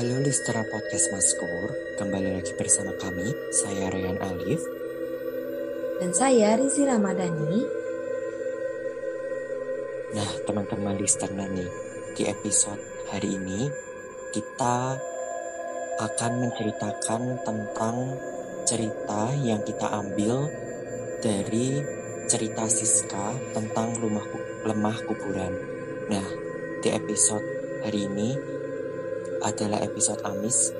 Halo Listera Podcast Maskur, kembali lagi bersama kami, saya Ryan Alif. Dan saya Rizi Ramadhani. Nah, teman-teman listener nih, di episode hari ini kita akan menceritakan tentang cerita yang kita ambil dari cerita Siska tentang rumah lemah kuburan. Nah, di episode hari ini adalah episode Amis.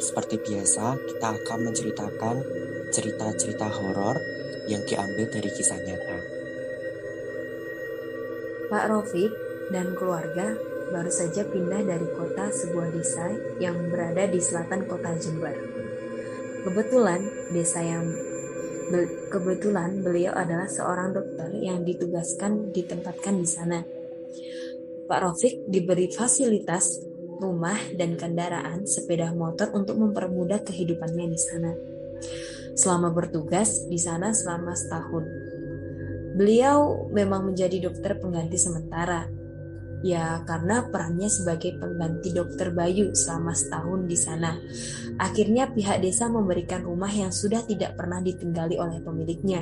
Seperti biasa, kita akan menceritakan cerita-cerita horor yang diambil dari kisah nyata. Pak Rofik dan keluarga baru saja pindah dari kota sebuah desa yang berada di selatan kota Jember. Kebetulan desa yang kebetulan beliau adalah seorang dokter yang ditugaskan ditempatkan di sana. Pak Rofik diberi fasilitas rumah, dan kendaraan sepeda motor untuk mempermudah kehidupannya di sana. Selama bertugas di sana selama setahun, beliau memang menjadi dokter pengganti sementara. Ya, karena perannya sebagai pengganti dokter Bayu selama setahun di sana. Akhirnya pihak desa memberikan rumah yang sudah tidak pernah ditinggali oleh pemiliknya.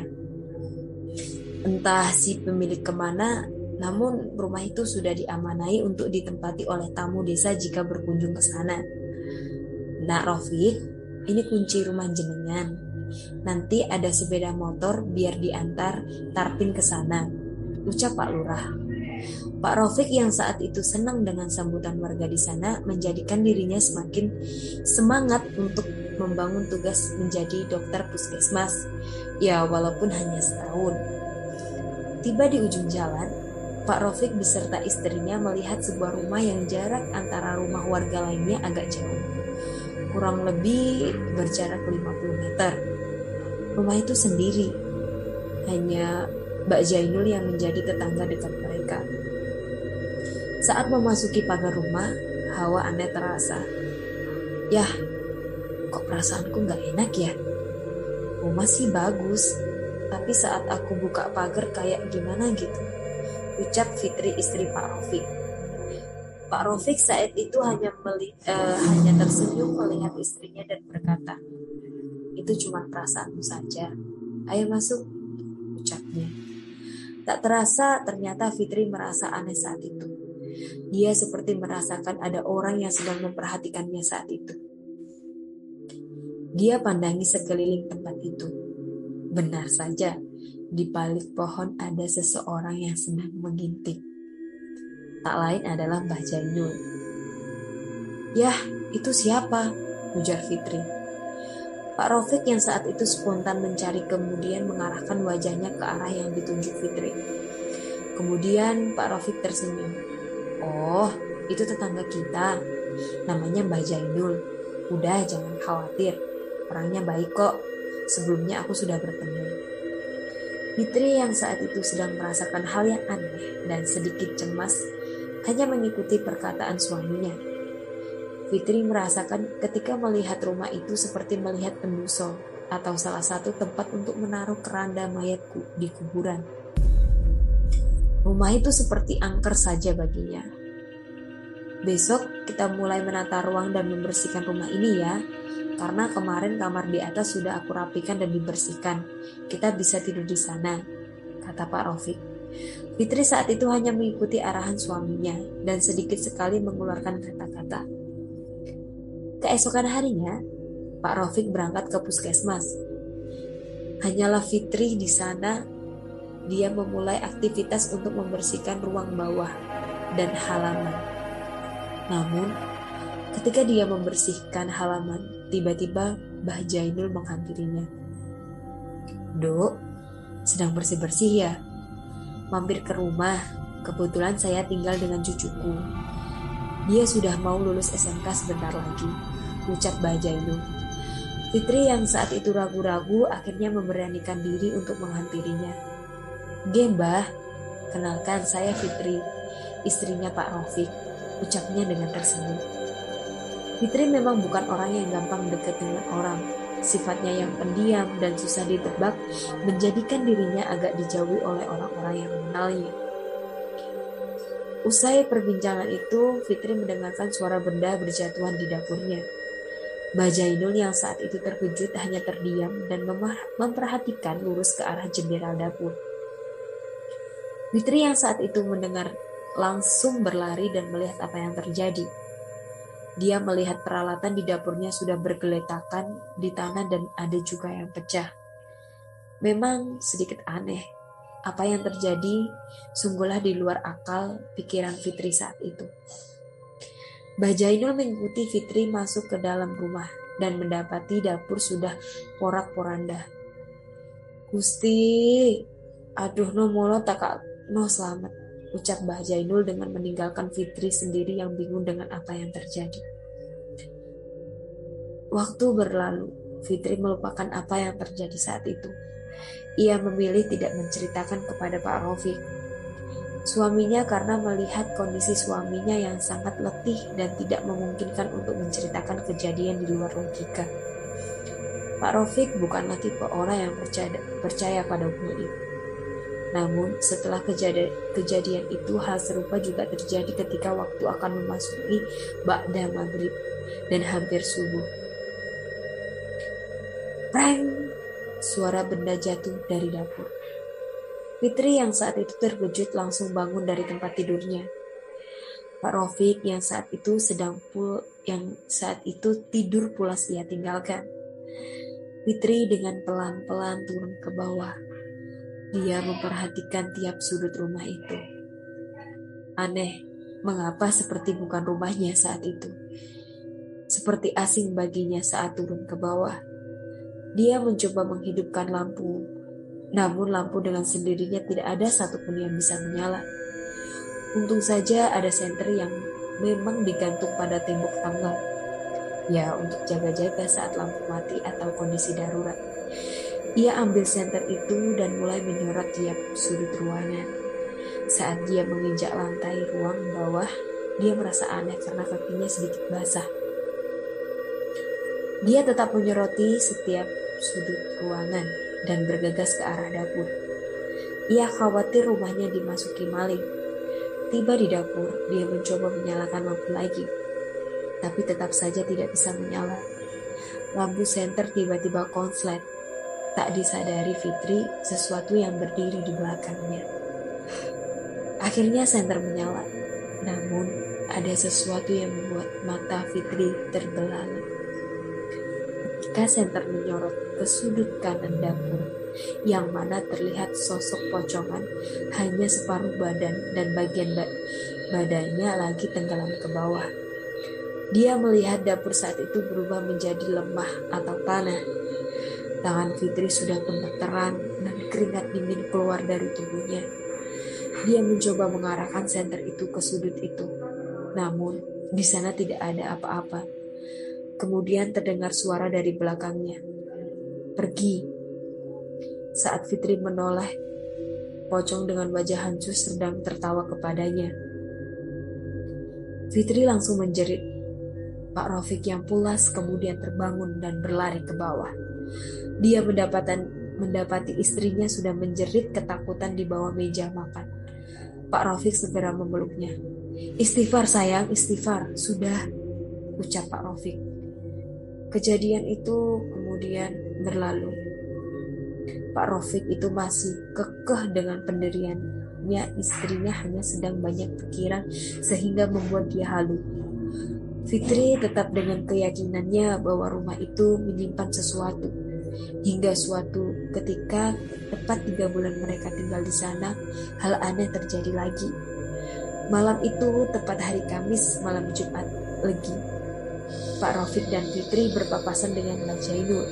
Entah si pemilik ke mana, namun rumah itu sudah diamanai untuk ditempati oleh tamu desa jika berkunjung ke sana. Nak Rofik, ini kunci rumah jenengan. Nanti ada sepeda motor biar diantar Tarpin ke sana. Ucap Pak Lurah. Pak Rofik yang saat itu senang dengan sambutan warga di sana menjadikan dirinya semakin semangat untuk membangun tugas menjadi dokter puskesmas. Ya walaupun hanya setahun. Tiba di ujung jalan, Pak Rofik beserta istrinya melihat sebuah rumah yang jarak antara rumah warga lainnya agak jauh. Kurang lebih berjarak 50 meter. Rumah itu sendiri. Hanya Mbak Jainul yang menjadi tetangga dekat mereka. Saat memasuki pagar rumah, hawa aneh terasa. Yah, kok perasaanku nggak enak ya? Rumah sih bagus, tapi saat aku buka pagar kayak gimana gitu ucap Fitri istri Pak Rofik. Pak Rofik saat itu hanya meli, uh, hanya tersenyum melihat istrinya dan berkata, itu cuma perasaanmu saja. Ayo masuk, ucapnya. Tak terasa ternyata Fitri merasa aneh saat itu. Dia seperti merasakan ada orang yang sedang memperhatikannya saat itu. Dia pandangi sekeliling tempat itu. Benar saja, di balik pohon ada seseorang yang sedang mengintip. Tak lain adalah Mbah Jainul. Yah, itu siapa? Ujar Fitri. Pak Rofik yang saat itu spontan mencari kemudian mengarahkan wajahnya ke arah yang ditunjuk Fitri. Kemudian Pak Rofik tersenyum. Oh, itu tetangga kita. Namanya Mbah Jainul. Udah, jangan khawatir. Orangnya baik kok. Sebelumnya aku sudah bertemu. Fitri yang saat itu sedang merasakan hal yang aneh dan sedikit cemas hanya mengikuti perkataan suaminya. Fitri merasakan ketika melihat rumah itu seperti melihat penduso atau salah satu tempat untuk menaruh keranda mayat di kuburan. Rumah itu seperti angker saja baginya. Besok kita mulai menata ruang dan membersihkan rumah ini ya, karena kemarin kamar di atas sudah aku rapikan dan dibersihkan. Kita bisa tidur di sana, kata Pak Rofik. Fitri saat itu hanya mengikuti arahan suaminya dan sedikit sekali mengeluarkan kata-kata. Keesokan harinya, Pak Rofik berangkat ke puskesmas. Hanyalah Fitri di sana, dia memulai aktivitas untuk membersihkan ruang bawah dan halaman. Namun, ketika dia membersihkan halaman, Tiba-tiba Mbah Jainul menghampirinya. Dok, sedang bersih-bersih ya? Mampir ke rumah, kebetulan saya tinggal dengan cucuku. Dia sudah mau lulus SMK sebentar lagi, ucap Mbah Jainul. Fitri yang saat itu ragu-ragu akhirnya memberanikan diri untuk menghampirinya. Gembah, kenalkan saya Fitri, istrinya Pak Rofik, ucapnya dengan tersenyum. Fitri memang bukan orang yang gampang dekat dengan orang. Sifatnya yang pendiam dan susah ditebak menjadikan dirinya agak dijauhi oleh orang-orang yang mengenalnya. Usai perbincangan itu, Fitri mendengarkan suara benda berjatuhan di dapurnya. Mbah Jainul yang saat itu terkejut hanya terdiam dan memperhatikan lurus ke arah jendela dapur. Fitri yang saat itu mendengar langsung berlari dan melihat apa yang terjadi. Dia melihat peralatan di dapurnya sudah bergeletakan di tanah dan ada juga yang pecah. Memang sedikit aneh. Apa yang terjadi sungguhlah di luar akal pikiran Fitri saat itu. Mbah Jainul mengikuti Fitri masuk ke dalam rumah dan mendapati dapur sudah porak-poranda. Gusti, aduh no molo tak no selamat, ucap Mbah Jainul dengan meninggalkan Fitri sendiri yang bingung dengan apa yang terjadi. Waktu berlalu, Fitri melupakan apa yang terjadi saat itu. Ia memilih tidak menceritakan kepada Pak Rofiq Suaminya karena melihat kondisi suaminya yang sangat letih dan tidak memungkinkan untuk menceritakan kejadian di luar logika. Pak Rofik bukanlah tipe orang yang percaya, percaya pada gaib. Namun setelah kejadian, kejadian itu hal serupa juga terjadi ketika waktu akan memasuki Ba'da Maghrib dan hampir subuh. Preng! Suara benda jatuh dari dapur. Fitri yang saat itu terkejut langsung bangun dari tempat tidurnya. Pak Rofik yang saat itu sedang pul yang saat itu tidur pulas ia tinggalkan. Fitri dengan pelan-pelan turun ke bawah. Dia memperhatikan tiap sudut rumah itu. Aneh, mengapa seperti bukan rumahnya saat itu? Seperti asing baginya saat turun ke bawah. Dia mencoba menghidupkan lampu namun lampu dengan sendirinya tidak ada satupun yang bisa menyala. Untung saja ada senter yang memang digantung pada tembok tangga. Ya, untuk jaga-jaga saat lampu mati atau kondisi darurat. Ia ambil senter itu dan mulai menyorot tiap sudut ruangan. Saat dia menginjak lantai ruang bawah, dia merasa aneh karena kakinya sedikit basah. Dia tetap menyoroti setiap sudut ruangan dan bergegas ke arah dapur. Ia khawatir rumahnya dimasuki maling. Tiba di dapur, dia mencoba menyalakan lampu lagi, tapi tetap saja tidak bisa menyala. Lampu senter tiba-tiba konslet. Tak disadari Fitri sesuatu yang berdiri di belakangnya. Akhirnya senter menyala, namun ada sesuatu yang membuat mata Fitri terbelalak. Ketika senter menyorot ke sudut kanan dapur, yang mana terlihat sosok pocongan hanya separuh badan dan bagian ba badannya lagi tenggelam ke bawah. Dia melihat dapur saat itu berubah menjadi lemah atau tanah. Tangan Fitri sudah gemeteran dan keringat dingin keluar dari tubuhnya. Dia mencoba mengarahkan senter itu ke sudut itu. Namun, di sana tidak ada apa-apa. Kemudian terdengar suara dari belakangnya. Pergi. Saat Fitri menoleh, Pocong dengan wajah hancur sedang tertawa kepadanya. Fitri langsung menjerit. Pak Rofik yang pulas kemudian terbangun dan berlari ke bawah. Dia mendapatan, mendapati istrinya sudah menjerit ketakutan di bawah meja makan. Pak Rofik segera memeluknya. Istighfar sayang, istighfar. Sudah, ucap Pak Rofik. Kejadian itu kemudian berlalu. Pak Rofik itu masih kekeh dengan pendiriannya. Istrinya hanya sedang banyak pikiran sehingga membuat dia halu. Fitri tetap dengan keyakinannya bahwa rumah itu menyimpan sesuatu. Hingga suatu ketika tepat tiga bulan mereka tinggal di sana, hal aneh terjadi lagi. Malam itu tepat hari Kamis, malam Jumat, legi Pak Rofik dan Fitri berpapasan dengan Mbak Jainul.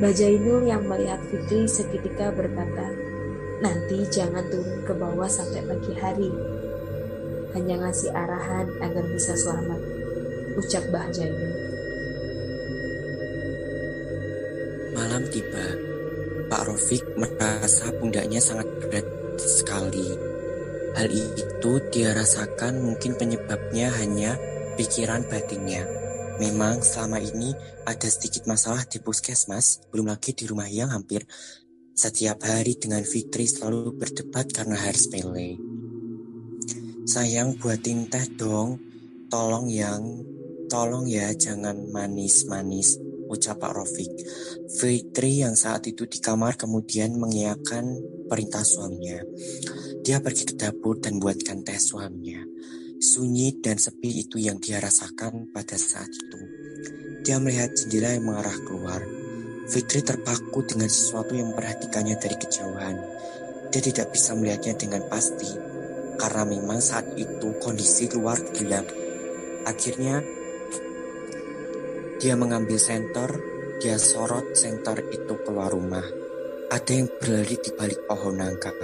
Mbak Jainul yang melihat Fitri seketika berkata, nanti jangan turun ke bawah sampai pagi hari. Hanya ngasih arahan agar bisa selamat, ucap Mbah Jainul. Malam tiba, Pak Rofik merasa pundaknya sangat berat sekali. Hal itu dia rasakan mungkin penyebabnya hanya pikiran batinnya. Memang selama ini ada sedikit masalah di puskesmas, belum lagi di rumah yang hampir setiap hari dengan Fitri selalu berdebat karena harus sepele. Sayang buatin teh dong. Tolong yang, tolong ya jangan manis-manis, ucap Pak Rofik. Fitri yang saat itu di kamar kemudian mengiyakan perintah suaminya. Dia pergi ke dapur dan buatkan teh suaminya. Sunyi dan sepi itu yang dia rasakan pada saat itu. Dia melihat jendela yang mengarah keluar. Fitri terpaku dengan sesuatu yang memperhatikannya dari kejauhan. Dia tidak bisa melihatnya dengan pasti, karena memang saat itu kondisi luar gelap. Akhirnya, dia mengambil senter, dia sorot senter itu keluar rumah. Ada yang berlari di balik pohon nangka.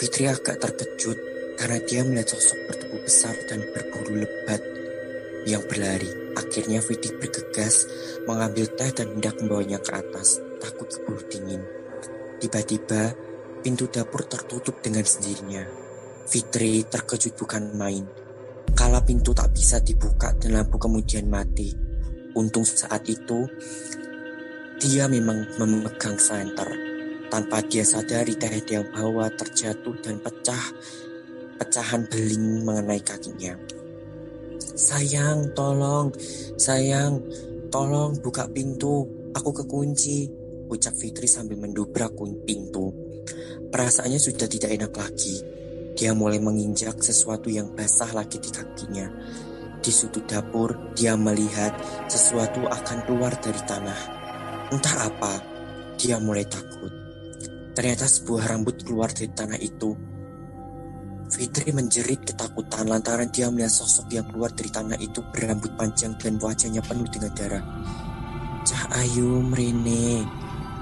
Fitri agak terkejut karena dia melihat sosok bertubuh besar dan berburu lebat yang berlari. Akhirnya Fitri bergegas mengambil teh dan hendak membawanya ke atas, takut keburu dingin. Tiba-tiba, pintu dapur tertutup dengan sendirinya. Fitri terkejut bukan main. Kala pintu tak bisa dibuka dan lampu kemudian mati. Untung saat itu, dia memang memegang senter. Tanpa dia sadari teh dia bawa terjatuh dan pecah. Pecahan beling mengenai kakinya. Sayang, tolong, sayang, Tolong buka pintu, aku kekunci, ucap Fitri sambil mendobrak pintu. Perasaannya sudah tidak enak lagi. Dia mulai menginjak sesuatu yang basah lagi di kakinya. Di sudut dapur, dia melihat sesuatu akan keluar dari tanah. Entah apa, dia mulai takut. Ternyata sebuah rambut keluar dari tanah itu Fitri menjerit ketakutan lantaran dia melihat sosok yang keluar dari tanah itu berambut panjang dan wajahnya penuh dengan darah. Cah ayu merene,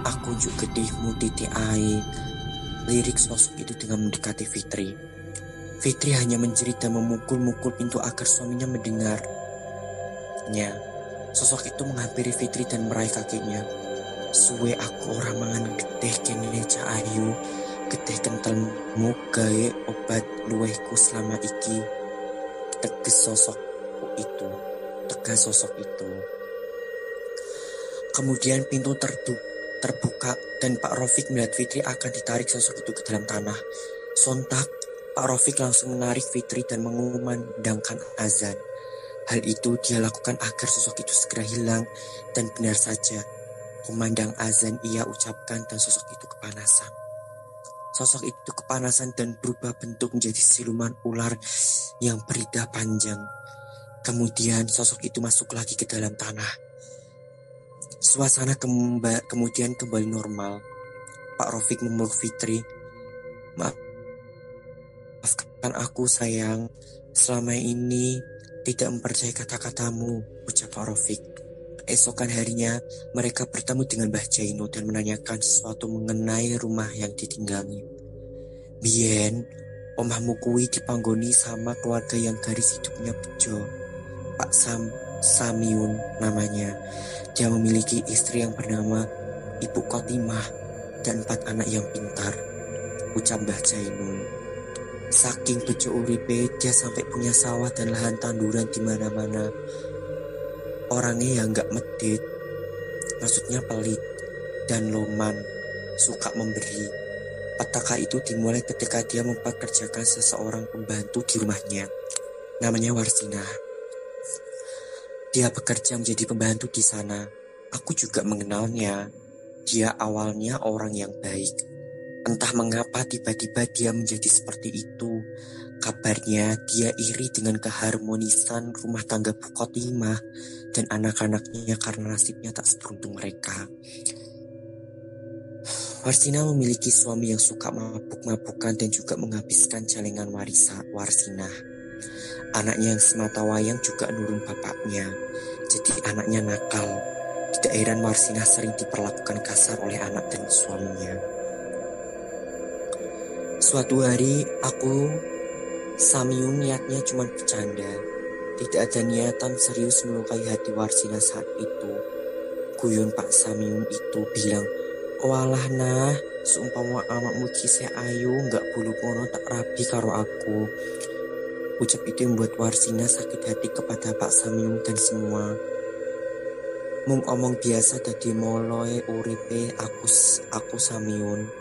aku juga gedihmu titik air. Lirik sosok itu dengan mendekati Fitri. Fitri hanya menjerit dan memukul-mukul pintu agar suaminya mendengarnya. Sosok itu menghampiri Fitri dan meraih kakinya. Suwe aku orang mangan gedeh kene cah ayu getih kentalmu gawe obat luwehku selama iki tegas sosok itu tegas sosok itu kemudian pintu terdu terbuka dan Pak Rofik melihat Fitri akan ditarik sosok itu ke dalam tanah sontak Pak Rofik langsung menarik Fitri dan mengumandangkan azan hal itu dia lakukan agar sosok itu segera hilang dan benar saja kumandang azan ia ucapkan dan sosok itu kepanasan Sosok itu kepanasan dan berubah bentuk menjadi siluman ular yang beridah panjang. Kemudian sosok itu masuk lagi ke dalam tanah. Suasana kemba kemudian kembali normal. Pak Rofik memeluk Fitri. Maafkan aku sayang, selama ini tidak mempercayai kata-katamu, ucap Pak Rofik. Esokan harinya, mereka bertemu dengan Mbah Jaino dan menanyakan sesuatu mengenai rumah yang ditinggalnya. Bien, omahmu kui dipanggoni sama keluarga yang garis hidupnya bejo. Pak Sam Samiun namanya. Dia memiliki istri yang bernama Ibu Kotimah dan empat anak yang pintar. Ucap Mbah Jainun. Saking bejo uripe, dia sampai punya sawah dan lahan tanduran di mana-mana orangnya yang gak medit, maksudnya pelit dan loman, suka memberi. Petaka itu dimulai ketika dia mempekerjakan seseorang pembantu di rumahnya. Namanya Warsina. Dia bekerja menjadi pembantu di sana. Aku juga mengenalnya. Dia awalnya orang yang baik. Entah mengapa tiba-tiba dia menjadi seperti itu. Kabarnya dia iri dengan keharmonisan rumah tangga Bukotimah dan anak-anaknya karena nasibnya tak seberuntung mereka. Warsina memiliki suami yang suka mabuk-mabukan dan juga menghabiskan celengan warisa Warsina. Anaknya yang semata wayang juga nurun bapaknya, jadi anaknya nakal. Tidak heran Warsina sering diperlakukan kasar oleh anak dan suaminya. Suatu hari aku Samyun niatnya cuma bercanda. Tidak ada niatan serius melukai hati Warsina saat itu. Guyon Pak Samyun itu bilang, Walah nah, seumpama amakmu kisah ayu nggak bulu kono tak rapi karo aku. Ucap itu membuat Warsina sakit hati kepada Pak Samyun dan semua. Mung omong biasa dadi moloe uripe aku aku Samyun.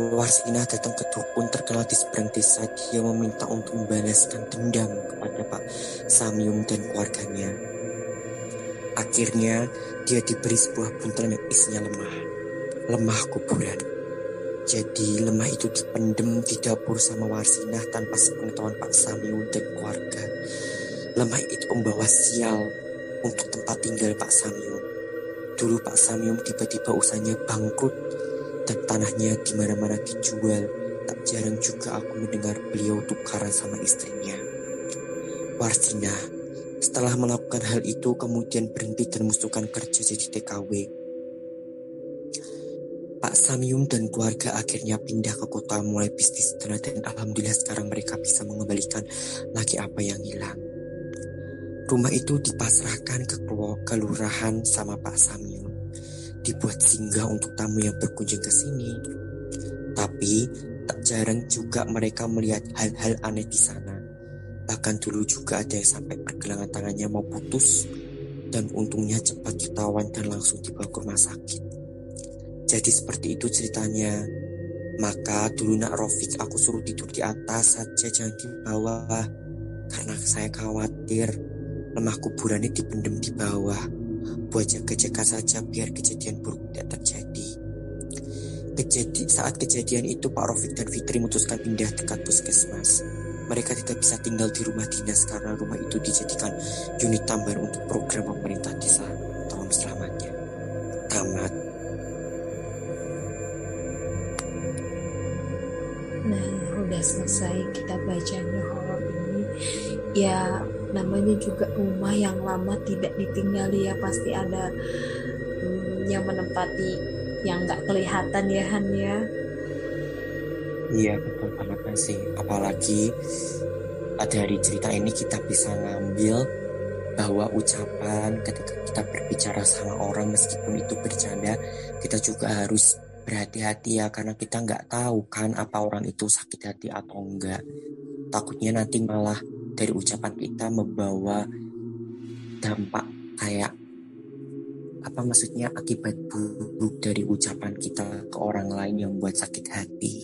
Warsina datang ke dukun terkenal di seberang desa. Dia meminta untuk membalaskan dendam kepada Pak Samium dan keluarganya. Akhirnya, dia diberi sebuah buntelan yang isinya lemah. Lemah kuburan. Jadi lemah itu dipendem di dapur sama Warsinah tanpa sepengetahuan Pak Samium dan keluarga. Lemah itu membawa sial untuk tempat tinggal Pak Samium. Dulu Pak Samium tiba-tiba usahanya bangkrut dan tanahnya di mana-mana dijual. Tak jarang juga aku mendengar beliau tukaran sama istrinya. Warsina, setelah melakukan hal itu kemudian berhenti dan musnahkan kerja jadi TKW. Pak Samium dan keluarga akhirnya pindah ke kota mulai bisnis tanah dan alhamdulillah sekarang mereka bisa mengembalikan lagi apa yang hilang. Rumah itu dipasrahkan ke kelurahan sama Pak Samium dibuat singgah untuk tamu yang berkunjung ke sini. Tapi tak jarang juga mereka melihat hal-hal aneh di sana. Bahkan dulu juga ada yang sampai pergelangan tangannya mau putus dan untungnya cepat ditawan dan langsung dibawa ke rumah sakit. Jadi seperti itu ceritanya. Maka dulu nak Rofik aku suruh tidur di atas saja jangan di bawah. Karena saya khawatir lemah kuburannya dipendem di bawah buat jaga-jaga saja biar kejadian buruk tidak terjadi. Kejadi, saat kejadian itu Pak Rofik dan Fitri memutuskan pindah dekat puskesmas. Mereka tidak bisa tinggal di rumah dinas karena rumah itu dijadikan unit tambahan untuk program pemerintah desa tahun selamanya. Tamat. Nah, udah selesai kita bacanya horor ini. Ya, namanya juga rumah yang lama tidak ditinggali ya pasti ada hmm, yang menempati yang nggak kelihatan ya Han ya. Iya betul banget sih. Apalagi dari cerita ini kita bisa ngambil bahwa ucapan ketika kita berbicara sama orang meskipun itu bercanda kita juga harus berhati-hati ya karena kita nggak tahu kan apa orang itu sakit hati atau enggak takutnya nanti malah dari ucapan kita membawa dampak kayak apa maksudnya akibat buruk dari ucapan kita ke orang lain yang buat sakit hati.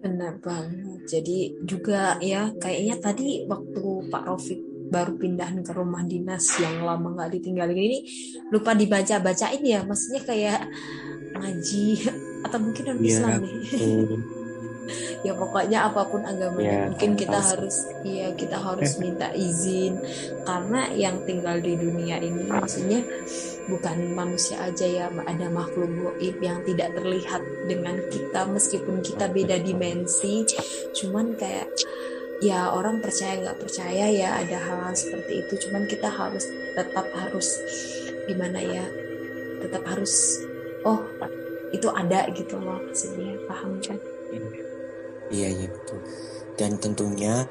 Benar banget. Jadi juga ya kayaknya tadi waktu Pak Rofik baru pindahan ke rumah dinas yang lama nggak ditinggalin ini lupa dibaca bacain ya maksudnya kayak ngaji atau mungkin non Islam ya, nih ya pokoknya apa pun agamanya ya, mungkin kita harus. iya kita harus minta izin. Karena yang tinggal di dunia ini maksudnya bukan manusia aja ya ada makhluk goib yang tidak terlihat dengan kita meskipun kita beda dimensi. Cuman kayak ya orang percaya nggak percaya ya ada hal-hal seperti itu. Cuman kita harus tetap harus gimana ya tetap harus oh itu ada gitu loh maksudnya. Paham kan Iya, iya betul. Dan tentunya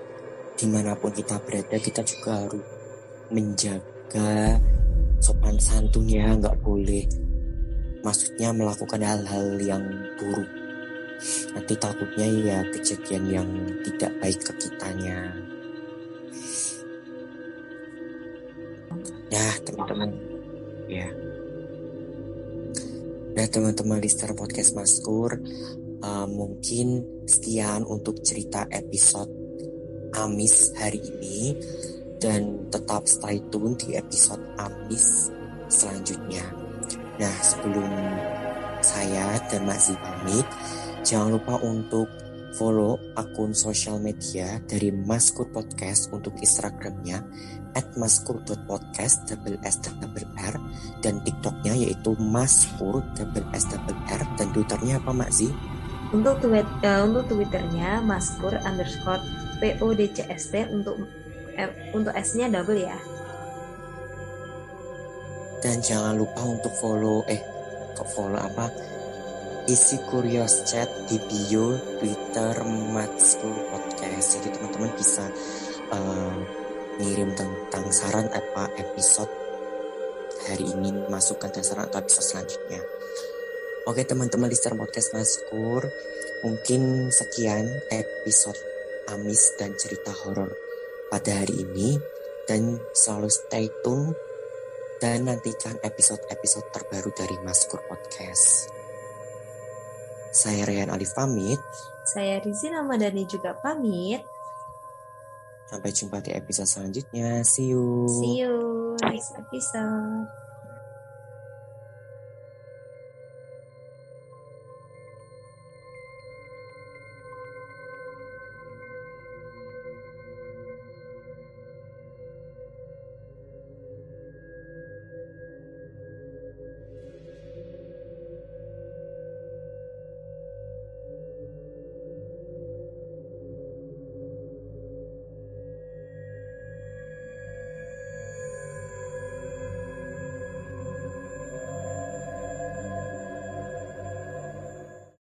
di mana pun kita berada kita juga harus menjaga sopan santun ya, nggak boleh maksudnya melakukan hal-hal yang buruk. Nanti takutnya ya kejadian yang tidak baik ke kitanya. Nah teman-teman, ya. Nah teman-teman listener podcast Maskur, uh, mungkin sekian untuk cerita episode Amis hari ini. Dan tetap stay tune di episode Amis selanjutnya. Nah sebelum saya dan Mas pamit, jangan lupa untuk follow akun sosial media dari Maskur Podcast untuk Instagramnya at maskur.podcast double s double r dan TikToknya yaitu maskur double s double r. Dan Twitternya apa Mak untuk tweet uh, untuk twitternya maskur underscore podcst untuk eh, untuk s-nya double ya. Dan jangan lupa untuk follow eh kok follow apa isi curious chat di bio Twitter Matskur Podcast. Jadi teman-teman bisa uh, ngirim tentang saran apa episode hari ini masukkan dan saran atau episode selanjutnya. Oke teman-teman listener podcast Maskur, mungkin sekian episode Amis dan cerita horor pada hari ini dan selalu stay tune dan nantikan episode-episode terbaru dari Maskur Podcast. Saya Rian Alif pamit. Saya Rizina Madani juga pamit. Sampai jumpa di episode selanjutnya. See you. See you next episode.